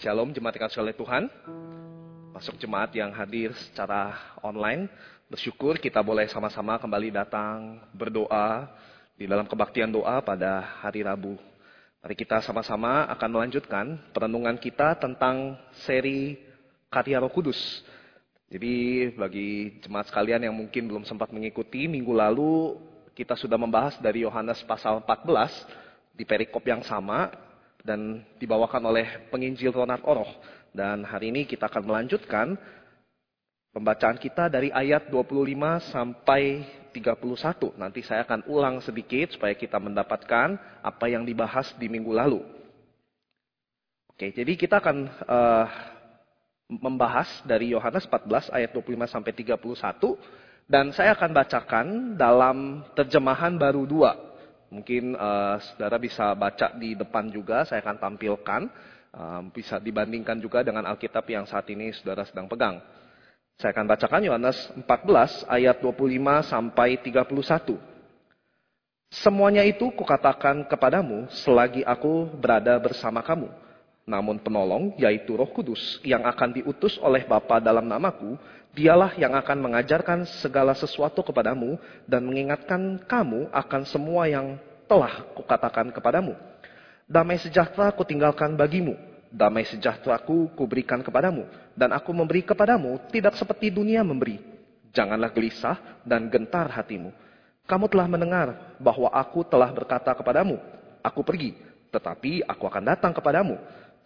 Shalom jemaat yang oleh Tuhan. Masuk jemaat yang hadir secara online. Bersyukur kita boleh sama-sama kembali datang berdoa di dalam kebaktian doa pada hari Rabu. Mari kita sama-sama akan melanjutkan perenungan kita tentang seri Karya Roh Kudus. Jadi bagi jemaat sekalian yang mungkin belum sempat mengikuti, minggu lalu kita sudah membahas dari Yohanes pasal 14 di perikop yang sama dan dibawakan oleh penginjil Ronald Oroh. Dan hari ini kita akan melanjutkan pembacaan kita dari ayat 25 sampai 31. Nanti saya akan ulang sedikit supaya kita mendapatkan apa yang dibahas di minggu lalu. Oke, jadi kita akan uh, membahas dari Yohanes 14 ayat 25 sampai 31 dan saya akan bacakan dalam terjemahan baru dua Mungkin uh, saudara bisa baca di depan juga, saya akan tampilkan. Uh, bisa dibandingkan juga dengan Alkitab yang saat ini saudara sedang pegang. Saya akan bacakan Yohanes 14 ayat 25 sampai 31. Semuanya itu kukatakan kepadamu selagi aku berada bersama kamu. Namun penolong, yaitu roh kudus, yang akan diutus oleh Bapa dalam namaku, dialah yang akan mengajarkan segala sesuatu kepadamu dan mengingatkan kamu akan semua yang telah kukatakan kepadamu. Damai sejahtera kutinggalkan bagimu, damai sejahtera ku kuberikan kepadamu, dan aku memberi kepadamu tidak seperti dunia memberi. Janganlah gelisah dan gentar hatimu. Kamu telah mendengar bahwa aku telah berkata kepadamu, aku pergi, tetapi aku akan datang kepadamu.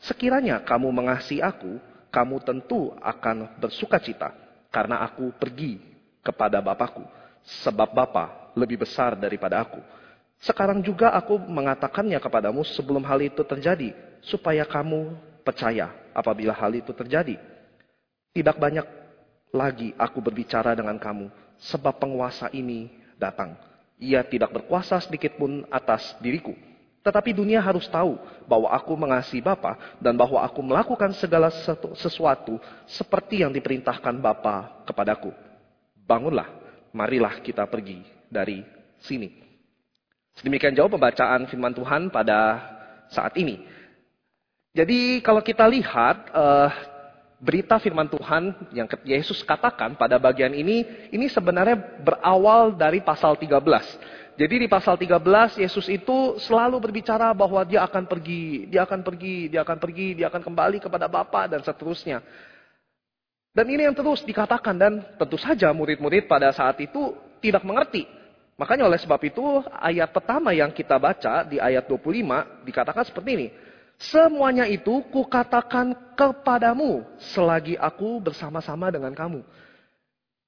Sekiranya kamu mengasihi aku, kamu tentu akan bersuka cita karena aku pergi kepada Bapakku, sebab Bapa lebih besar daripada aku. Sekarang juga aku mengatakannya kepadamu sebelum hal itu terjadi, supaya kamu percaya apabila hal itu terjadi. Tidak banyak lagi aku berbicara dengan kamu, sebab penguasa ini datang. Ia tidak berkuasa sedikit pun atas diriku. Tetapi dunia harus tahu bahwa aku mengasihi Bapa dan bahwa aku melakukan segala sesuatu seperti yang diperintahkan Bapa kepadaku. Bangunlah, marilah kita pergi dari sini. Sedemikian jauh pembacaan firman Tuhan pada saat ini. Jadi kalau kita lihat uh, berita firman Tuhan yang Yesus katakan pada bagian ini, ini sebenarnya berawal dari pasal 13. Jadi di pasal 13 Yesus itu selalu berbicara bahwa dia akan pergi, dia akan pergi, dia akan pergi, dia akan kembali kepada Bapa dan seterusnya. Dan ini yang terus dikatakan dan tentu saja murid-murid pada saat itu tidak mengerti. Makanya oleh sebab itu ayat pertama yang kita baca di ayat 25 dikatakan seperti ini. Semuanya itu kukatakan kepadamu selagi aku bersama-sama dengan kamu.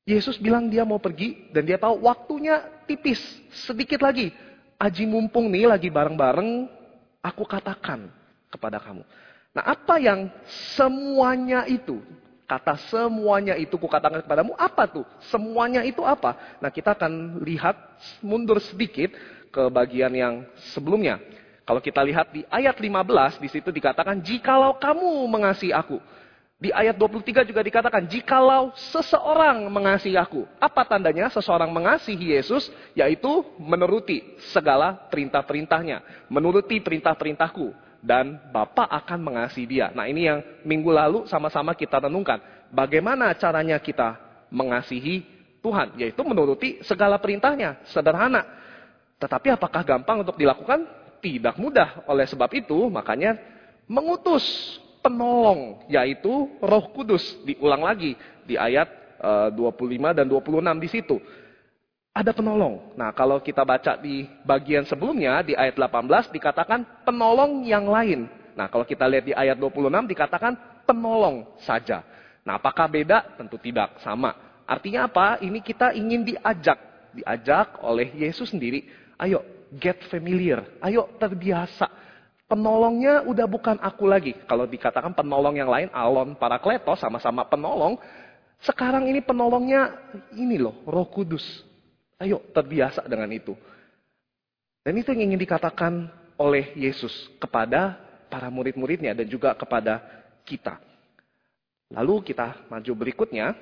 Yesus bilang dia mau pergi dan dia tahu waktunya tipis, sedikit lagi. Aji mumpung nih lagi bareng-bareng, aku katakan kepada kamu. Nah apa yang semuanya itu, kata semuanya itu kukatakan kepadamu, apa tuh? Semuanya itu apa? Nah kita akan lihat mundur sedikit ke bagian yang sebelumnya. Kalau kita lihat di ayat 15, di situ dikatakan, jikalau kamu mengasihi aku. Di ayat 23 juga dikatakan, jikalau seseorang mengasihi aku. Apa tandanya seseorang mengasihi Yesus? Yaitu menuruti segala perintah-perintahnya. Menuruti perintah-perintahku. Dan Bapak akan mengasihi dia. Nah ini yang minggu lalu sama-sama kita renungkan. Bagaimana caranya kita mengasihi Tuhan? Yaitu menuruti segala perintahnya. Sederhana. Tetapi apakah gampang untuk dilakukan? Tidak mudah. Oleh sebab itu, makanya mengutus penolong, yaitu Roh Kudus. Diulang lagi di ayat 25 eh, dan 26 di situ. Ada penolong. Nah, kalau kita baca di bagian sebelumnya, di ayat 18, dikatakan penolong yang lain. Nah, kalau kita lihat di ayat 26, dikatakan penolong saja. Nah, apakah beda? Tentu tidak, sama. Artinya apa? Ini kita ingin diajak. Diajak oleh Yesus sendiri. Ayo, get familiar. Ayo, terbiasa Penolongnya udah bukan aku lagi. Kalau dikatakan penolong yang lain, Alon para kletos sama-sama penolong. Sekarang ini penolongnya ini loh, roh kudus. Ayo terbiasa dengan itu. Dan itu yang ingin dikatakan oleh Yesus kepada para murid-muridnya dan juga kepada kita. Lalu kita maju berikutnya.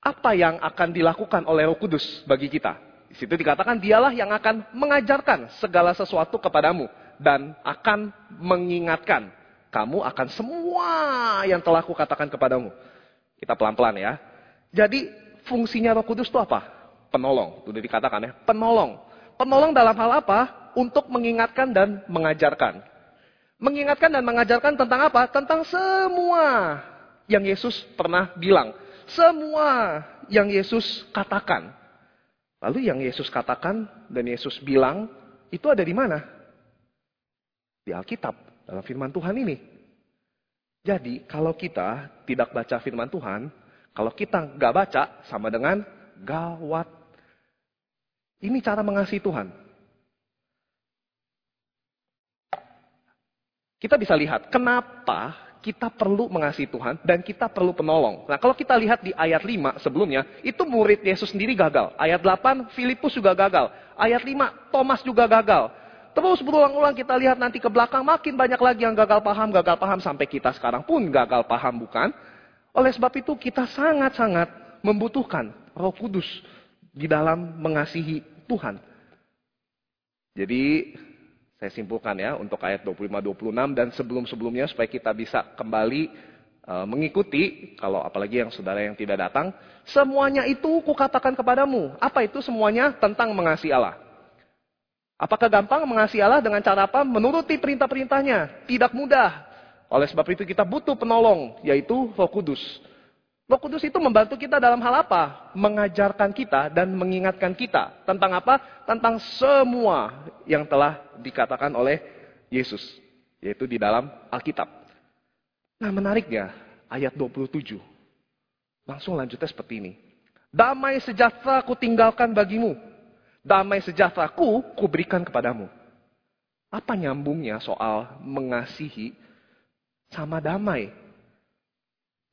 Apa yang akan dilakukan oleh Roh Kudus bagi kita? Di situ dikatakan dialah yang akan mengajarkan segala sesuatu kepadamu dan akan mengingatkan. kamu akan semua yang telah kukatakan kepadamu. Kita pelan-pelan ya. Jadi fungsinya Roh Kudus itu apa? Penolong. Itu udah dikatakan ya, penolong. Penolong dalam hal apa? Untuk mengingatkan dan mengajarkan. Mengingatkan dan mengajarkan tentang apa? Tentang semua yang Yesus pernah bilang. Semua yang Yesus katakan. Lalu yang Yesus katakan dan Yesus bilang itu ada di mana? Di Alkitab, dalam firman Tuhan ini. Jadi kalau kita tidak baca firman Tuhan, kalau kita nggak baca sama dengan gawat. Ini cara mengasihi Tuhan. Kita bisa lihat kenapa kita perlu mengasihi Tuhan dan kita perlu penolong. Nah, kalau kita lihat di ayat 5 sebelumnya, itu murid Yesus sendiri gagal. Ayat 8, Filipus juga gagal. Ayat 5, Thomas juga gagal. Terus berulang-ulang kita lihat nanti ke belakang, makin banyak lagi yang gagal paham, gagal paham, sampai kita sekarang pun gagal paham, bukan? Oleh sebab itu kita sangat-sangat membutuhkan roh kudus di dalam mengasihi Tuhan. Jadi saya simpulkan ya untuk ayat 25-26 dan sebelum-sebelumnya supaya kita bisa kembali uh, mengikuti kalau apalagi yang saudara yang tidak datang. Semuanya itu kukatakan kepadamu. Apa itu semuanya tentang mengasihi Allah. Apakah gampang mengasihi Allah dengan cara apa? Menuruti perintah-perintahnya. Tidak mudah. Oleh sebab itu kita butuh penolong, yaitu Roh Kudus. Roh Kudus itu membantu kita dalam hal apa? Mengajarkan kita dan mengingatkan kita. Tentang apa? Tentang semua yang telah dikatakan oleh Yesus. Yaitu di dalam Alkitab. Nah menariknya, ayat 27. Langsung lanjutnya seperti ini. Damai sejahtera ku tinggalkan bagimu. Damai sejahtera ku, ku berikan kepadamu. Apa nyambungnya soal mengasihi sama damai?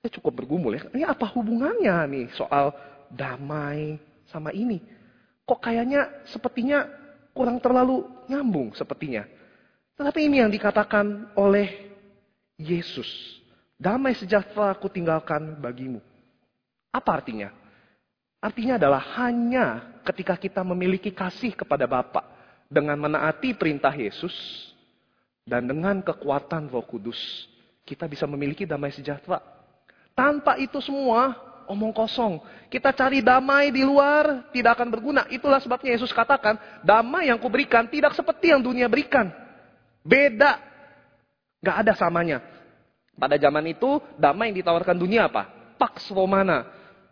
Saya cukup bergumul ya. Ini apa hubungannya nih soal damai sama ini? Kok kayaknya sepertinya kurang terlalu nyambung sepertinya. Tetapi ini yang dikatakan oleh Yesus. Damai sejahtera aku tinggalkan bagimu. Apa artinya? Artinya adalah hanya ketika kita memiliki kasih kepada Bapa dengan menaati perintah Yesus dan dengan kekuatan Roh Kudus, kita bisa memiliki damai sejahtera tanpa itu semua, omong kosong. Kita cari damai di luar, tidak akan berguna. Itulah sebabnya Yesus katakan, damai yang kuberikan tidak seperti yang dunia berikan. Beda. Gak ada samanya. Pada zaman itu, damai yang ditawarkan dunia apa? Pax Romana.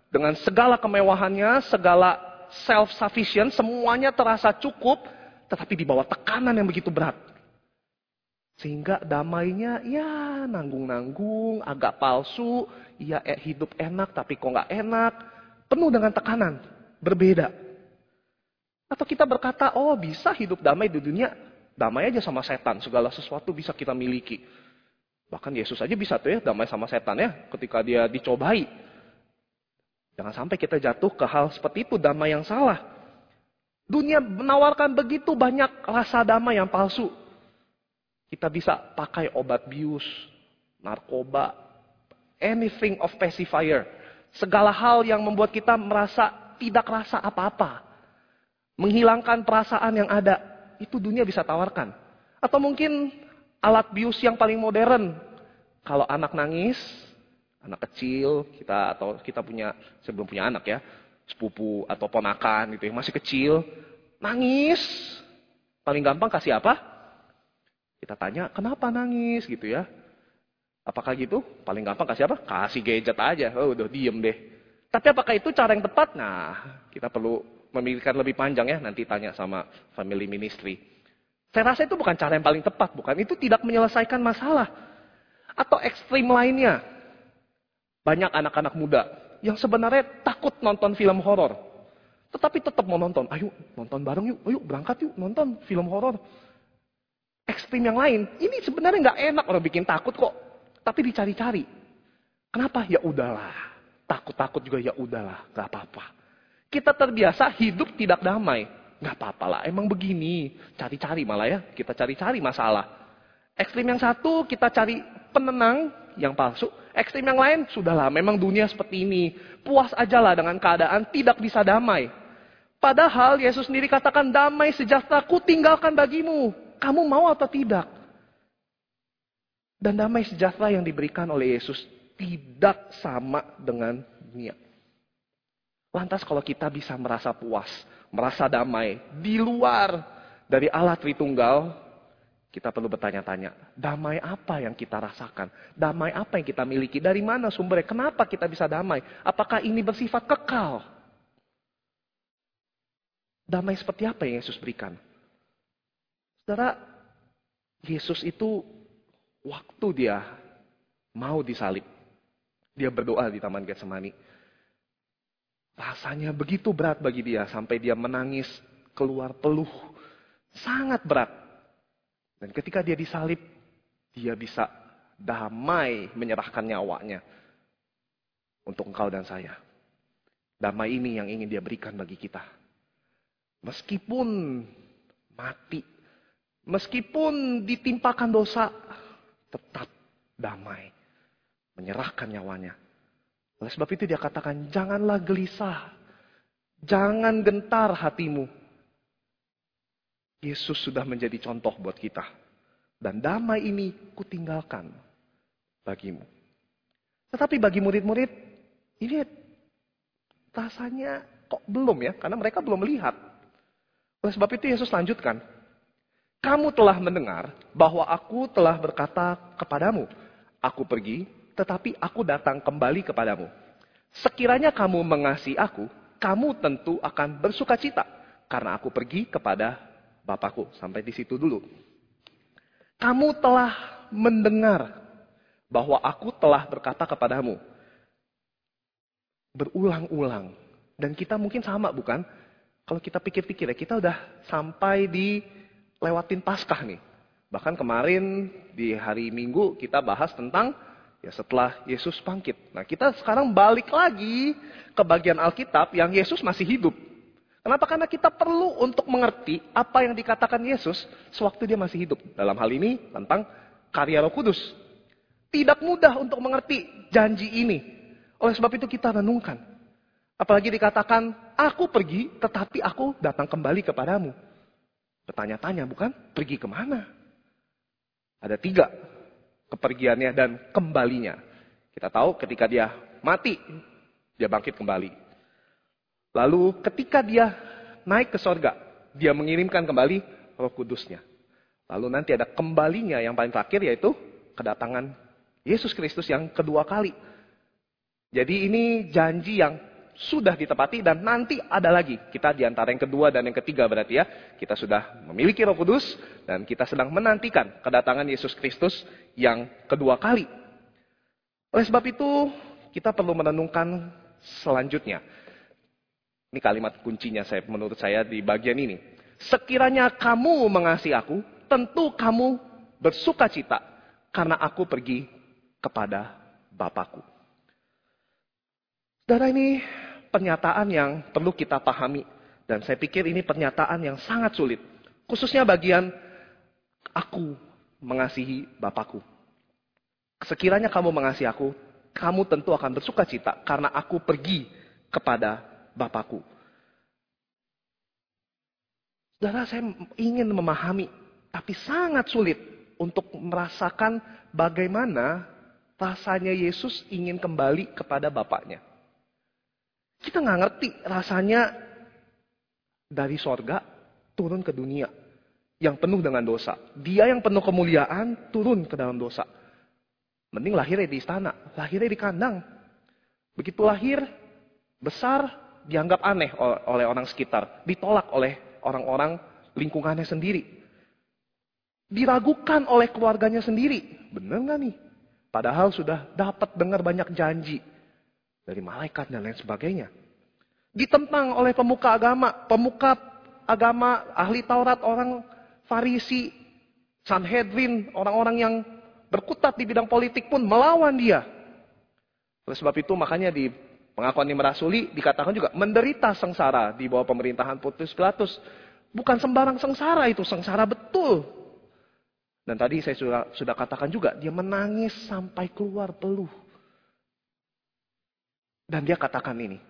Dengan segala kemewahannya, segala self-sufficient, semuanya terasa cukup, tetapi di bawah tekanan yang begitu berat. Sehingga damainya ya nanggung-nanggung, agak palsu, ya hidup enak tapi kok nggak enak. Penuh dengan tekanan, berbeda. Atau kita berkata, oh bisa hidup damai di dunia, damai aja sama setan, segala sesuatu bisa kita miliki. Bahkan Yesus aja bisa tuh ya damai sama setan ya ketika dia dicobai. Jangan sampai kita jatuh ke hal seperti itu, damai yang salah. Dunia menawarkan begitu banyak rasa damai yang palsu. Kita bisa pakai obat bius, narkoba, anything of pacifier. Segala hal yang membuat kita merasa tidak rasa apa-apa. Menghilangkan perasaan yang ada. Itu dunia bisa tawarkan. Atau mungkin alat bius yang paling modern. Kalau anak nangis, anak kecil, kita atau kita punya, sebelum punya anak ya, sepupu atau ponakan gitu yang masih kecil, nangis, paling gampang kasih apa? Kita tanya, kenapa nangis gitu ya? Apakah gitu? Paling gampang kasih apa? Kasih gadget aja. Oh, udah diem deh. Tapi apakah itu cara yang tepat? Nah, kita perlu memikirkan lebih panjang ya. Nanti tanya sama family ministry. Saya rasa itu bukan cara yang paling tepat. Bukan. Itu tidak menyelesaikan masalah. Atau ekstrim lainnya. Banyak anak-anak muda yang sebenarnya takut nonton film horor. Tetapi tetap mau nonton. Ayo nonton bareng yuk. Ayo berangkat yuk nonton film horor ekstrim yang lain. Ini sebenarnya nggak enak orang bikin takut kok. Tapi dicari-cari. Kenapa? Ya udahlah. Takut-takut juga ya udahlah. Gak apa-apa. Kita terbiasa hidup tidak damai. Gak apa-apa lah. Emang begini. Cari-cari malah ya. Kita cari-cari masalah. Ekstrim yang satu kita cari penenang yang palsu. Ekstrim yang lain, sudahlah memang dunia seperti ini. Puas aja lah dengan keadaan tidak bisa damai. Padahal Yesus sendiri katakan damai sejahtera ku tinggalkan bagimu. Kamu mau atau tidak? Dan damai sejahtera yang diberikan oleh Yesus tidak sama dengan dunia. Lantas kalau kita bisa merasa puas, merasa damai di luar dari Allah Tritunggal, kita perlu bertanya-tanya, damai apa yang kita rasakan? Damai apa yang kita miliki? Dari mana sumbernya? Kenapa kita bisa damai? Apakah ini bersifat kekal? Damai seperti apa yang Yesus berikan? Saudara, Yesus itu waktu dia mau disalib, dia berdoa di Taman Getsemani. Rasanya begitu berat bagi dia sampai dia menangis keluar peluh. Sangat berat. Dan ketika dia disalib, dia bisa damai menyerahkan nyawanya untuk engkau dan saya. Damai ini yang ingin dia berikan bagi kita. Meskipun mati, meskipun ditimpakan dosa, tetap damai. Menyerahkan nyawanya. Oleh sebab itu dia katakan, janganlah gelisah. Jangan gentar hatimu. Yesus sudah menjadi contoh buat kita. Dan damai ini kutinggalkan bagimu. Tetapi bagi murid-murid, ini rasanya kok belum ya, karena mereka belum melihat. Oleh sebab itu Yesus lanjutkan, kamu telah mendengar bahwa aku telah berkata kepadamu, aku pergi, tetapi aku datang kembali kepadamu. Sekiranya kamu mengasihi aku, kamu tentu akan bersuka cita, karena aku pergi kepada Bapakku. Sampai di situ dulu. Kamu telah mendengar bahwa aku telah berkata kepadamu. Berulang-ulang. Dan kita mungkin sama bukan? Kalau kita pikir-pikir ya, kita udah sampai di lewatin Paskah nih. Bahkan kemarin di hari Minggu kita bahas tentang ya setelah Yesus bangkit. Nah kita sekarang balik lagi ke bagian Alkitab yang Yesus masih hidup. Kenapa? Karena kita perlu untuk mengerti apa yang dikatakan Yesus sewaktu dia masih hidup. Dalam hal ini tentang karya roh kudus. Tidak mudah untuk mengerti janji ini. Oleh sebab itu kita renungkan. Apalagi dikatakan, aku pergi tetapi aku datang kembali kepadamu. Bertanya-tanya bukan? Pergi ke mana? Ada tiga kepergiannya dan kembalinya. Kita tahu ketika dia mati, dia bangkit kembali. Lalu ketika dia naik ke sorga, dia mengirimkan kembali roh kudusnya. Lalu nanti ada kembalinya yang paling terakhir yaitu kedatangan Yesus Kristus yang kedua kali. Jadi ini janji yang sudah ditepati dan nanti ada lagi. Kita di antara yang kedua dan yang ketiga berarti ya. Kita sudah memiliki roh kudus dan kita sedang menantikan kedatangan Yesus Kristus yang kedua kali. Oleh sebab itu kita perlu menenungkan selanjutnya. Ini kalimat kuncinya saya menurut saya di bagian ini. Sekiranya kamu mengasihi aku, tentu kamu bersuka cita karena aku pergi kepada Bapakku. Saudara ini pernyataan yang perlu kita pahami. Dan saya pikir ini pernyataan yang sangat sulit. Khususnya bagian aku mengasihi Bapakku. Sekiranya kamu mengasihi aku, kamu tentu akan bersuka cita karena aku pergi kepada Bapakku. Saudara, saya ingin memahami, tapi sangat sulit untuk merasakan bagaimana rasanya Yesus ingin kembali kepada Bapaknya. Kita nggak ngerti rasanya dari sorga turun ke dunia yang penuh dengan dosa. Dia yang penuh kemuliaan turun ke dalam dosa. Mending lahirnya di istana, lahirnya di kandang. Begitu lahir, besar, dianggap aneh oleh orang sekitar, ditolak oleh orang-orang lingkungannya sendiri. Diragukan oleh keluarganya sendiri. Benar nggak nih? Padahal sudah dapat dengar banyak janji dari malaikat dan lain sebagainya. Ditentang oleh pemuka agama, pemuka agama, ahli Taurat, orang Farisi, Sanhedrin, orang-orang yang berkutat di bidang politik pun melawan dia. Oleh sebab itu makanya di Pengakuan yang merasuli dikatakan juga menderita sengsara di bawah pemerintahan Pontius Pilatus. Bukan sembarang sengsara itu, sengsara betul. Dan tadi saya sudah, sudah katakan juga, dia menangis sampai keluar peluh. Dan dia katakan ini,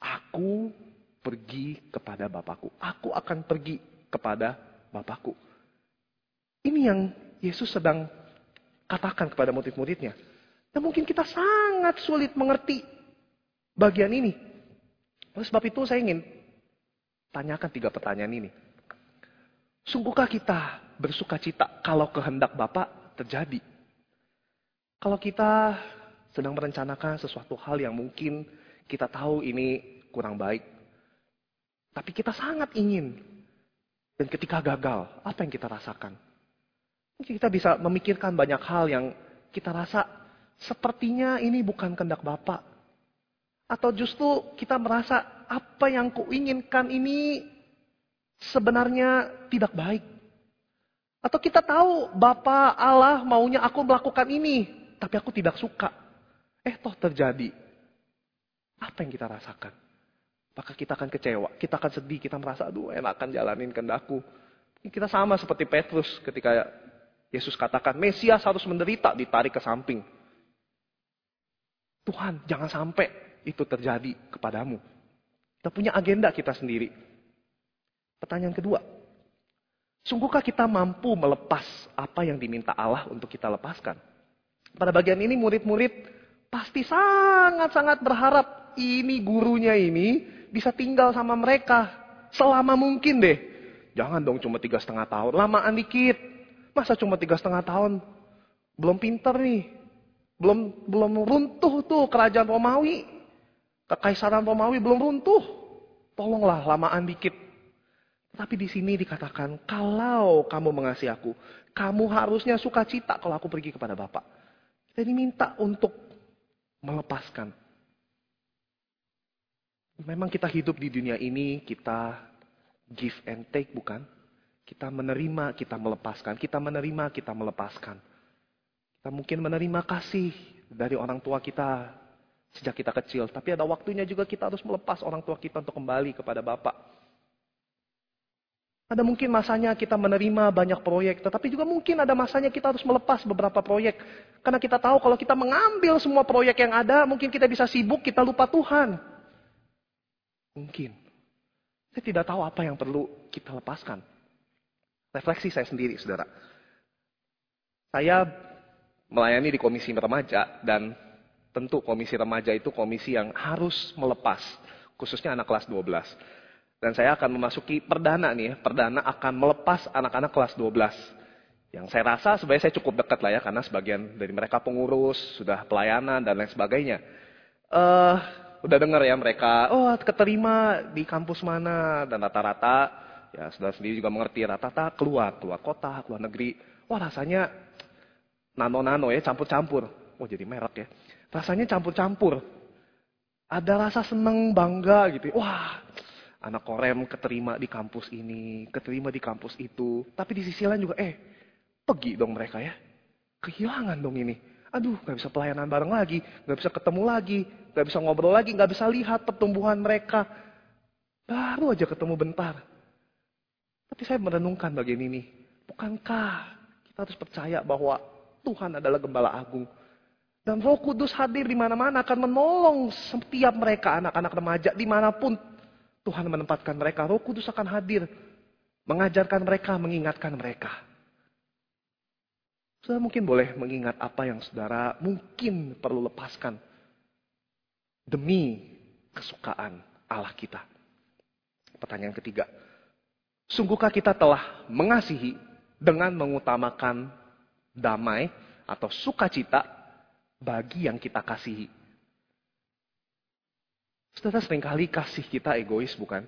aku pergi kepada Bapakku. Aku akan pergi kepada Bapakku. Ini yang Yesus sedang katakan kepada murid-muridnya. Dan mungkin kita sangat sulit mengerti bagian ini. Oleh sebab itu saya ingin tanyakan tiga pertanyaan ini. Sungguhkah kita bersuka cita kalau kehendak Bapak terjadi? Kalau kita sedang merencanakan sesuatu hal yang mungkin kita tahu ini kurang baik. Tapi kita sangat ingin. Dan ketika gagal, apa yang kita rasakan? Mungkin kita bisa memikirkan banyak hal yang kita rasa sepertinya ini bukan kehendak Bapak. Atau justru kita merasa apa yang kuinginkan ini sebenarnya tidak baik. Atau kita tahu Bapak Allah maunya aku melakukan ini, tapi aku tidak suka. Eh toh terjadi. Apa yang kita rasakan? Apakah kita akan kecewa? Kita akan sedih, kita merasa, aduh enakan jalanin kendakku. Kita sama seperti Petrus ketika Yesus katakan, Mesias harus menderita, ditarik ke samping. Tuhan, jangan sampai itu terjadi kepadamu. Kita punya agenda kita sendiri. Pertanyaan kedua, sungguhkah kita mampu melepas apa yang diminta Allah untuk kita lepaskan? Pada bagian ini murid-murid pasti sangat-sangat berharap ini gurunya ini bisa tinggal sama mereka selama mungkin deh. Jangan dong cuma tiga setengah tahun, lamaan dikit. Masa cuma tiga setengah tahun? Belum pinter nih. Belum belum runtuh tuh kerajaan Romawi. Kekaisaran Romawi belum runtuh. Tolonglah lamaan dikit. Tapi di sini dikatakan, kalau kamu mengasihi aku, kamu harusnya suka cita kalau aku pergi kepada Bapak. Kita diminta untuk melepaskan. Memang kita hidup di dunia ini, kita give and take, bukan? Kita menerima, kita melepaskan. Kita menerima, kita melepaskan. Kita mungkin menerima kasih dari orang tua kita sejak kita kecil. Tapi ada waktunya juga kita harus melepas orang tua kita untuk kembali kepada Bapak. Ada mungkin masanya kita menerima banyak proyek, tetapi juga mungkin ada masanya kita harus melepas beberapa proyek. Karena kita tahu kalau kita mengambil semua proyek yang ada, mungkin kita bisa sibuk, kita lupa Tuhan. Mungkin. Saya tidak tahu apa yang perlu kita lepaskan. Refleksi saya sendiri, saudara. Saya melayani di komisi remaja dan tentu komisi remaja itu komisi yang harus melepas, khususnya anak kelas 12. Dan saya akan memasuki perdana nih ya. Perdana akan melepas anak-anak kelas 12. Yang saya rasa sebenarnya saya cukup dekat lah ya. Karena sebagian dari mereka pengurus, sudah pelayanan dan lain sebagainya. Uh, udah dengar ya mereka, oh keterima di kampus mana. Dan rata-rata, ya sudah sendiri juga mengerti. Rata-rata keluar, keluar kota, keluar negeri. Wah rasanya nano-nano ya, campur-campur. Oh jadi merek ya. Rasanya campur-campur. Ada rasa seneng, bangga gitu. Wah Anak korem keterima di kampus ini, keterima di kampus itu. Tapi di sisi lain juga, eh, pergi dong mereka ya. Kehilangan dong ini. Aduh, gak bisa pelayanan bareng lagi, gak bisa ketemu lagi, gak bisa ngobrol lagi, gak bisa lihat pertumbuhan mereka. Baru aja ketemu bentar. Tapi saya merenungkan bagian ini. Bukankah kita harus percaya bahwa Tuhan adalah gembala agung. Dan roh kudus hadir di mana-mana akan menolong setiap mereka, anak-anak remaja, di mana pun Tuhan menempatkan mereka, roh kudus akan hadir. Mengajarkan mereka, mengingatkan mereka. Saudara mungkin boleh mengingat apa yang saudara mungkin perlu lepaskan. Demi kesukaan Allah kita. Pertanyaan ketiga. Sungguhkah kita telah mengasihi dengan mengutamakan damai atau sukacita bagi yang kita kasihi? Saudara sering kali kasih kita egois bukan?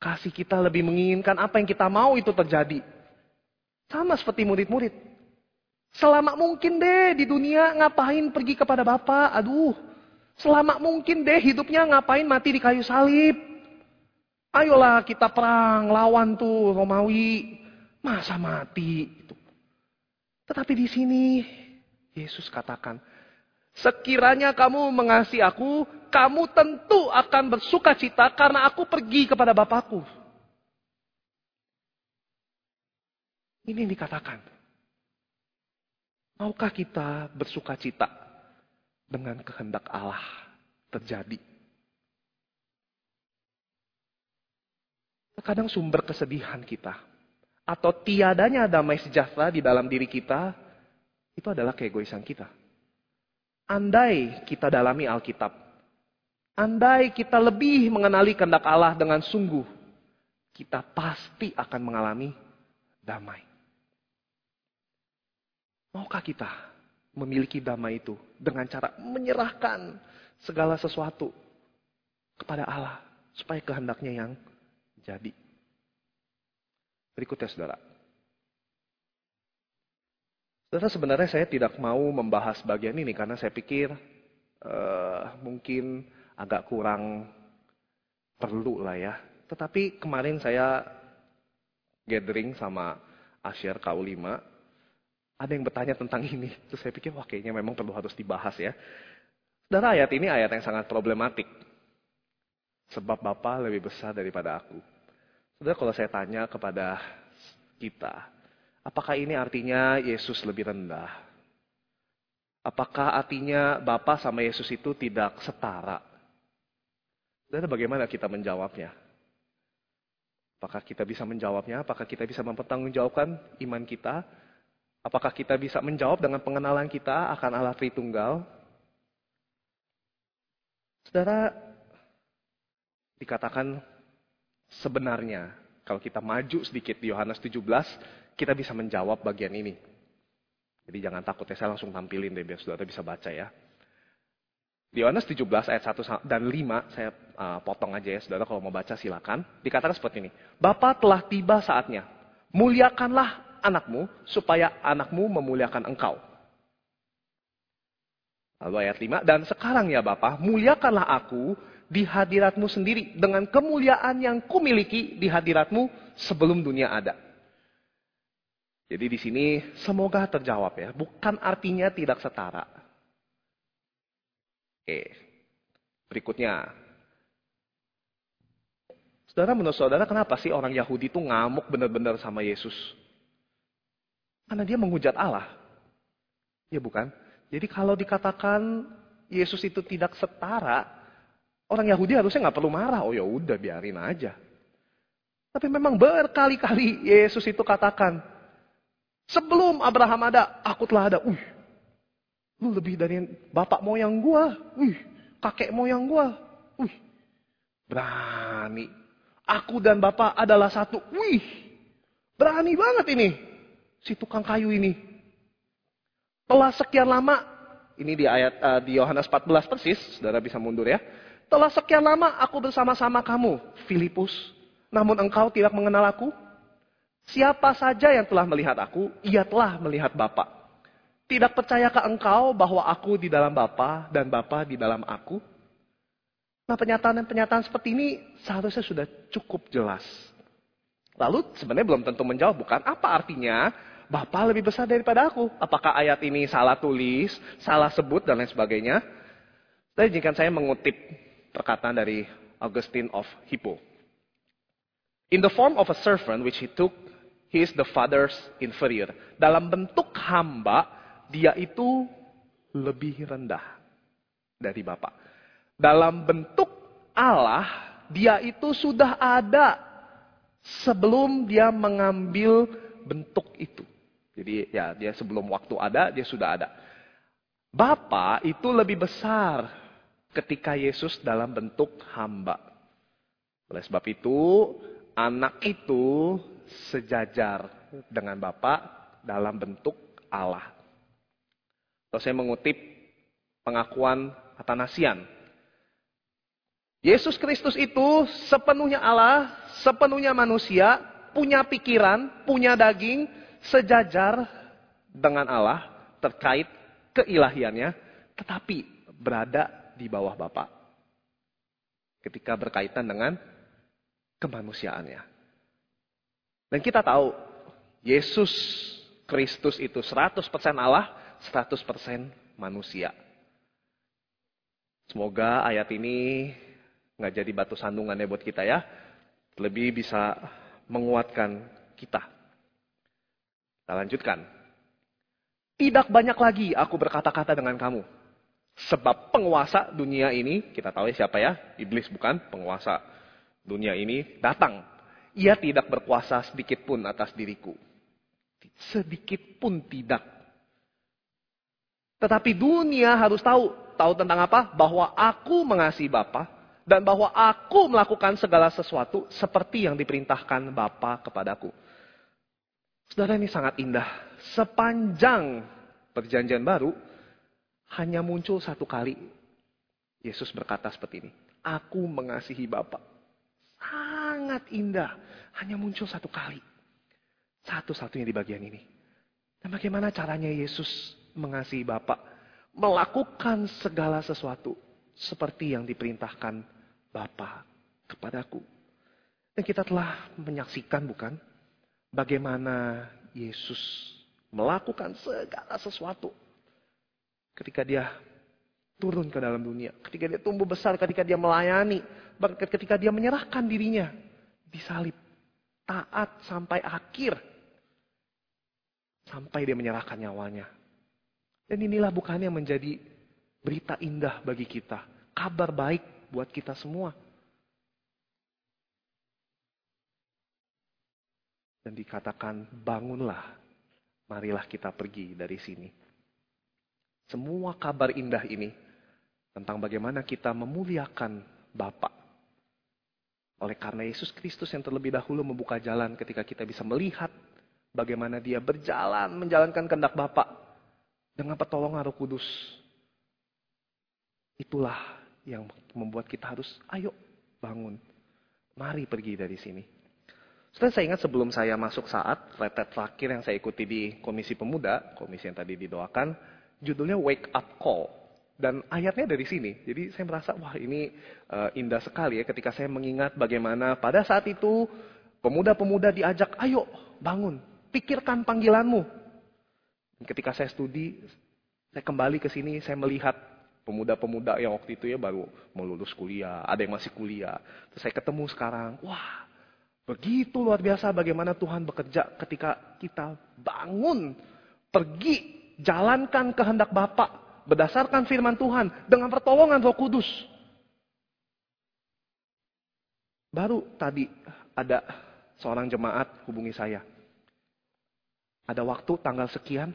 Kasih kita lebih menginginkan apa yang kita mau itu terjadi. Sama seperti murid-murid. Selama mungkin deh di dunia ngapain pergi kepada Bapak. Aduh, selama mungkin deh hidupnya ngapain mati di kayu salib. Ayolah kita perang lawan tuh Romawi. Masa mati? Tetapi di sini Yesus katakan, Sekiranya kamu mengasihi aku, kamu tentu akan bersuka cita karena aku pergi kepada Bapakku. Ini yang dikatakan. Maukah kita bersuka cita dengan kehendak Allah terjadi? Terkadang sumber kesedihan kita atau tiadanya damai sejahtera di dalam diri kita itu adalah keegoisan kita. Andai kita dalami Alkitab, andai kita lebih mengenali kehendak Allah dengan sungguh, kita pasti akan mengalami damai. Maukah kita memiliki damai itu dengan cara menyerahkan segala sesuatu kepada Allah supaya kehendaknya yang jadi? Berikutnya saudara. Saudara sebenarnya saya tidak mau membahas bagian ini karena saya pikir uh, mungkin agak kurang perlu lah ya. Tetapi kemarin saya gathering sama Asyar KU5. Ada yang bertanya tentang ini. Terus saya pikir wah kayaknya memang perlu harus dibahas ya. Saudara ayat ini ayat yang sangat problematik. Sebab Bapa lebih besar daripada aku. Saudara kalau saya tanya kepada kita, apakah ini artinya Yesus lebih rendah? Apakah artinya Bapa sama Yesus itu tidak setara? Dan bagaimana kita menjawabnya? Apakah kita bisa menjawabnya? Apakah kita bisa mempertanggungjawabkan iman kita? Apakah kita bisa menjawab dengan pengenalan kita akan Allah Tritunggal? Saudara, dikatakan sebenarnya kalau kita maju sedikit di Yohanes 17, kita bisa menjawab bagian ini. Jadi jangan takut ya, saya langsung tampilin deh biar saudara bisa baca ya. Di Yohanes 17 ayat 1 dan 5, saya uh, potong aja ya saudara kalau mau baca silakan. Dikatakan seperti ini. Bapa telah tiba saatnya. Muliakanlah anakmu supaya anakmu memuliakan engkau. Lalu ayat 5, dan sekarang ya Bapa, muliakanlah aku di hadiratmu sendiri dengan kemuliaan yang kumiliki di hadiratmu sebelum dunia ada. Jadi di sini semoga terjawab ya, bukan artinya tidak setara. Oke. Berikutnya. Saudara menurut saudara kenapa sih orang Yahudi itu ngamuk benar-benar sama Yesus? Karena dia menghujat Allah. Ya bukan? Jadi kalau dikatakan Yesus itu tidak setara, orang Yahudi harusnya nggak perlu marah. Oh ya udah biarin aja. Tapi memang berkali-kali Yesus itu katakan, sebelum Abraham ada, aku telah ada. Uh, Lu lebih dari bapak moyang gua. Wih, kakek moyang gua. Wih, berani. Aku dan bapak adalah satu. Wih, berani banget ini. Si tukang kayu ini. Telah sekian lama, ini di ayat uh, di Yohanes 14 persis, saudara bisa mundur ya. Telah sekian lama aku bersama-sama kamu, Filipus. Namun engkau tidak mengenal aku. Siapa saja yang telah melihat aku, ia telah melihat Bapak. Tidak percayakah engkau bahwa aku di dalam Bapa dan Bapa di dalam aku? Nah pernyataan-pernyataan seperti ini seharusnya sudah cukup jelas. Lalu sebenarnya belum tentu menjawab bukan apa artinya Bapa lebih besar daripada aku. Apakah ayat ini salah tulis, salah sebut dan lain sebagainya? Saya izinkan saya mengutip perkataan dari Augustine of Hippo. In the form of a servant which he took, he is the father's inferior. Dalam bentuk hamba, dia itu lebih rendah dari Bapak. Dalam bentuk Allah, dia itu sudah ada sebelum dia mengambil bentuk itu. Jadi ya dia sebelum waktu ada, dia sudah ada. Bapa itu lebih besar ketika Yesus dalam bentuk hamba. Oleh sebab itu, anak itu sejajar dengan Bapak dalam bentuk Allah. Atau saya mengutip pengakuan Atanasian. Yesus Kristus itu sepenuhnya Allah, sepenuhnya manusia, punya pikiran, punya daging, sejajar dengan Allah terkait keilahiannya, tetapi berada di bawah Bapa. Ketika berkaitan dengan kemanusiaannya. Dan kita tahu, Yesus Kristus itu 100% Allah, 100% manusia. Semoga ayat ini nggak jadi batu sandungan ya buat kita ya. Lebih bisa menguatkan kita. Kita lanjutkan. Tidak banyak lagi aku berkata-kata dengan kamu. Sebab penguasa dunia ini, kita tahu ya siapa ya? Iblis bukan penguasa dunia ini, datang. Ia tidak berkuasa sedikit pun atas diriku. Sedikit pun tidak Tetapi dunia harus tahu. Tahu tentang apa? Bahwa aku mengasihi Bapa dan bahwa aku melakukan segala sesuatu seperti yang diperintahkan Bapa kepadaku. Saudara ini sangat indah. Sepanjang perjanjian baru, hanya muncul satu kali. Yesus berkata seperti ini. Aku mengasihi Bapa. Sangat indah. Hanya muncul satu kali. Satu-satunya di bagian ini. Dan bagaimana caranya Yesus mengasihi Bapa? Melakukan segala sesuatu seperti yang diperintahkan Bapa kepadaku. Dan kita telah menyaksikan bukan? Bagaimana Yesus melakukan segala sesuatu. Ketika dia turun ke dalam dunia. Ketika dia tumbuh besar, ketika dia melayani. Ketika dia menyerahkan dirinya. Disalib. Taat sampai akhir Sampai dia menyerahkan nyawanya. Dan inilah bukannya menjadi berita indah bagi kita. Kabar baik buat kita semua. Dan dikatakan bangunlah, marilah kita pergi dari sini. Semua kabar indah ini tentang bagaimana kita memuliakan Bapa. Oleh karena Yesus Kristus yang terlebih dahulu membuka jalan ketika kita bisa melihat Bagaimana dia berjalan menjalankan kehendak Bapak dengan pertolongan Roh Kudus. Itulah yang membuat kita harus ayo bangun. Mari pergi dari sini. Setelah saya ingat sebelum saya masuk saat retret terakhir yang saya ikuti di Komisi Pemuda, komisi yang tadi didoakan, judulnya Wake Up Call. Dan ayatnya dari sini. Jadi saya merasa, wah ini uh, indah sekali ya ketika saya mengingat bagaimana pada saat itu pemuda-pemuda diajak, ayo bangun, Pikirkan panggilanmu. Ketika saya studi, saya kembali ke sini, saya melihat pemuda-pemuda yang waktu itu ya baru mau lulus kuliah, ada yang masih kuliah. Terus saya ketemu sekarang, wah begitu luar biasa bagaimana Tuhan bekerja ketika kita bangun, pergi, jalankan kehendak Bapak berdasarkan firman Tuhan dengan pertolongan Roh Kudus. Baru tadi ada seorang jemaat hubungi saya ada waktu tanggal sekian,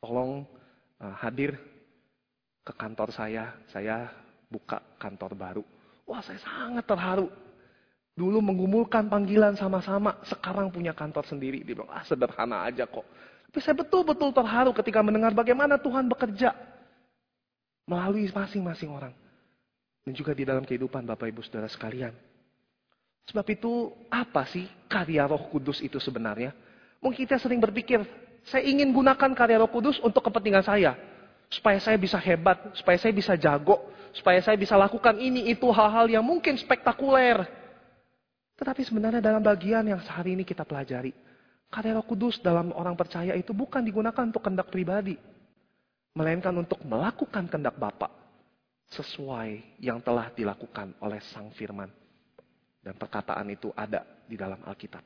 tolong uh, hadir ke kantor saya. Saya buka kantor baru. Wah, saya sangat terharu. Dulu menggumulkan panggilan sama-sama, sekarang punya kantor sendiri. Dia bilang, ah sederhana aja kok. Tapi saya betul-betul terharu ketika mendengar bagaimana Tuhan bekerja melalui masing-masing orang. Dan juga di dalam kehidupan Bapak Ibu Saudara sekalian. Sebab itu apa sih karya roh kudus itu sebenarnya? Mungkin kita sering berpikir, saya ingin gunakan karya roh kudus untuk kepentingan saya. Supaya saya bisa hebat, supaya saya bisa jago, supaya saya bisa lakukan ini, itu hal-hal yang mungkin spektakuler. Tetapi sebenarnya dalam bagian yang sehari ini kita pelajari, karya roh kudus dalam orang percaya itu bukan digunakan untuk kendak pribadi. Melainkan untuk melakukan kendak Bapak sesuai yang telah dilakukan oleh Sang Firman. Dan perkataan itu ada di dalam Alkitab.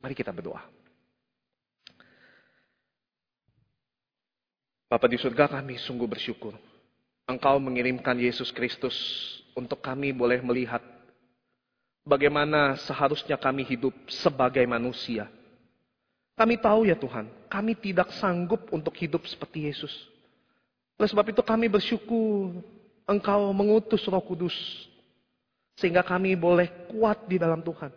Mari kita berdoa. Bapak di surga kami sungguh bersyukur. Engkau mengirimkan Yesus Kristus untuk kami boleh melihat bagaimana seharusnya kami hidup sebagai manusia. Kami tahu ya Tuhan, kami tidak sanggup untuk hidup seperti Yesus. Oleh sebab itu kami bersyukur Engkau mengutus Roh Kudus sehingga kami boleh kuat di dalam Tuhan.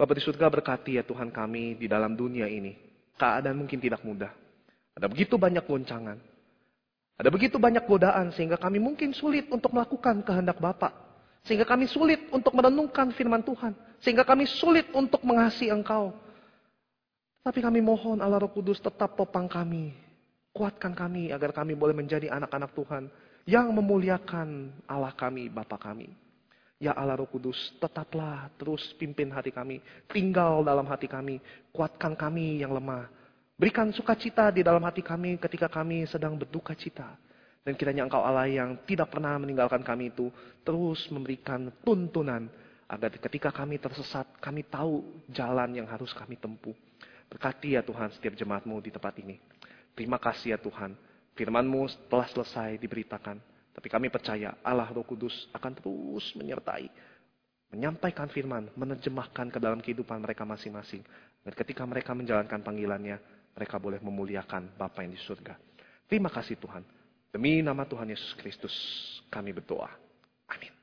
Bapak di surga berkati ya Tuhan kami di dalam dunia ini keadaan mungkin tidak mudah. Ada begitu banyak goncangan. Ada begitu banyak godaan sehingga kami mungkin sulit untuk melakukan kehendak Bapak. Sehingga kami sulit untuk merenungkan firman Tuhan. Sehingga kami sulit untuk mengasihi Engkau. Tapi kami mohon Allah Roh Kudus tetap topang kami. Kuatkan kami agar kami boleh menjadi anak-anak Tuhan. Yang memuliakan Allah kami, Bapa kami. Ya Allah Roh Kudus, tetaplah terus pimpin hati kami. Tinggal dalam hati kami. Kuatkan kami yang lemah. Berikan sukacita di dalam hati kami ketika kami sedang berduka cita. Dan kiranya Engkau Allah yang tidak pernah meninggalkan kami itu terus memberikan tuntunan agar ketika kami tersesat, kami tahu jalan yang harus kami tempuh. Berkati ya Tuhan setiap jemaatmu di tempat ini. Terima kasih ya Tuhan. Firmanmu telah selesai diberitakan. Tapi kami percaya Allah Roh Kudus akan terus menyertai, menyampaikan firman, menerjemahkan ke dalam kehidupan mereka masing-masing. Dan ketika mereka menjalankan panggilannya, mereka boleh memuliakan Bapa yang di surga. Terima kasih Tuhan. Demi nama Tuhan Yesus Kristus kami berdoa. Amin.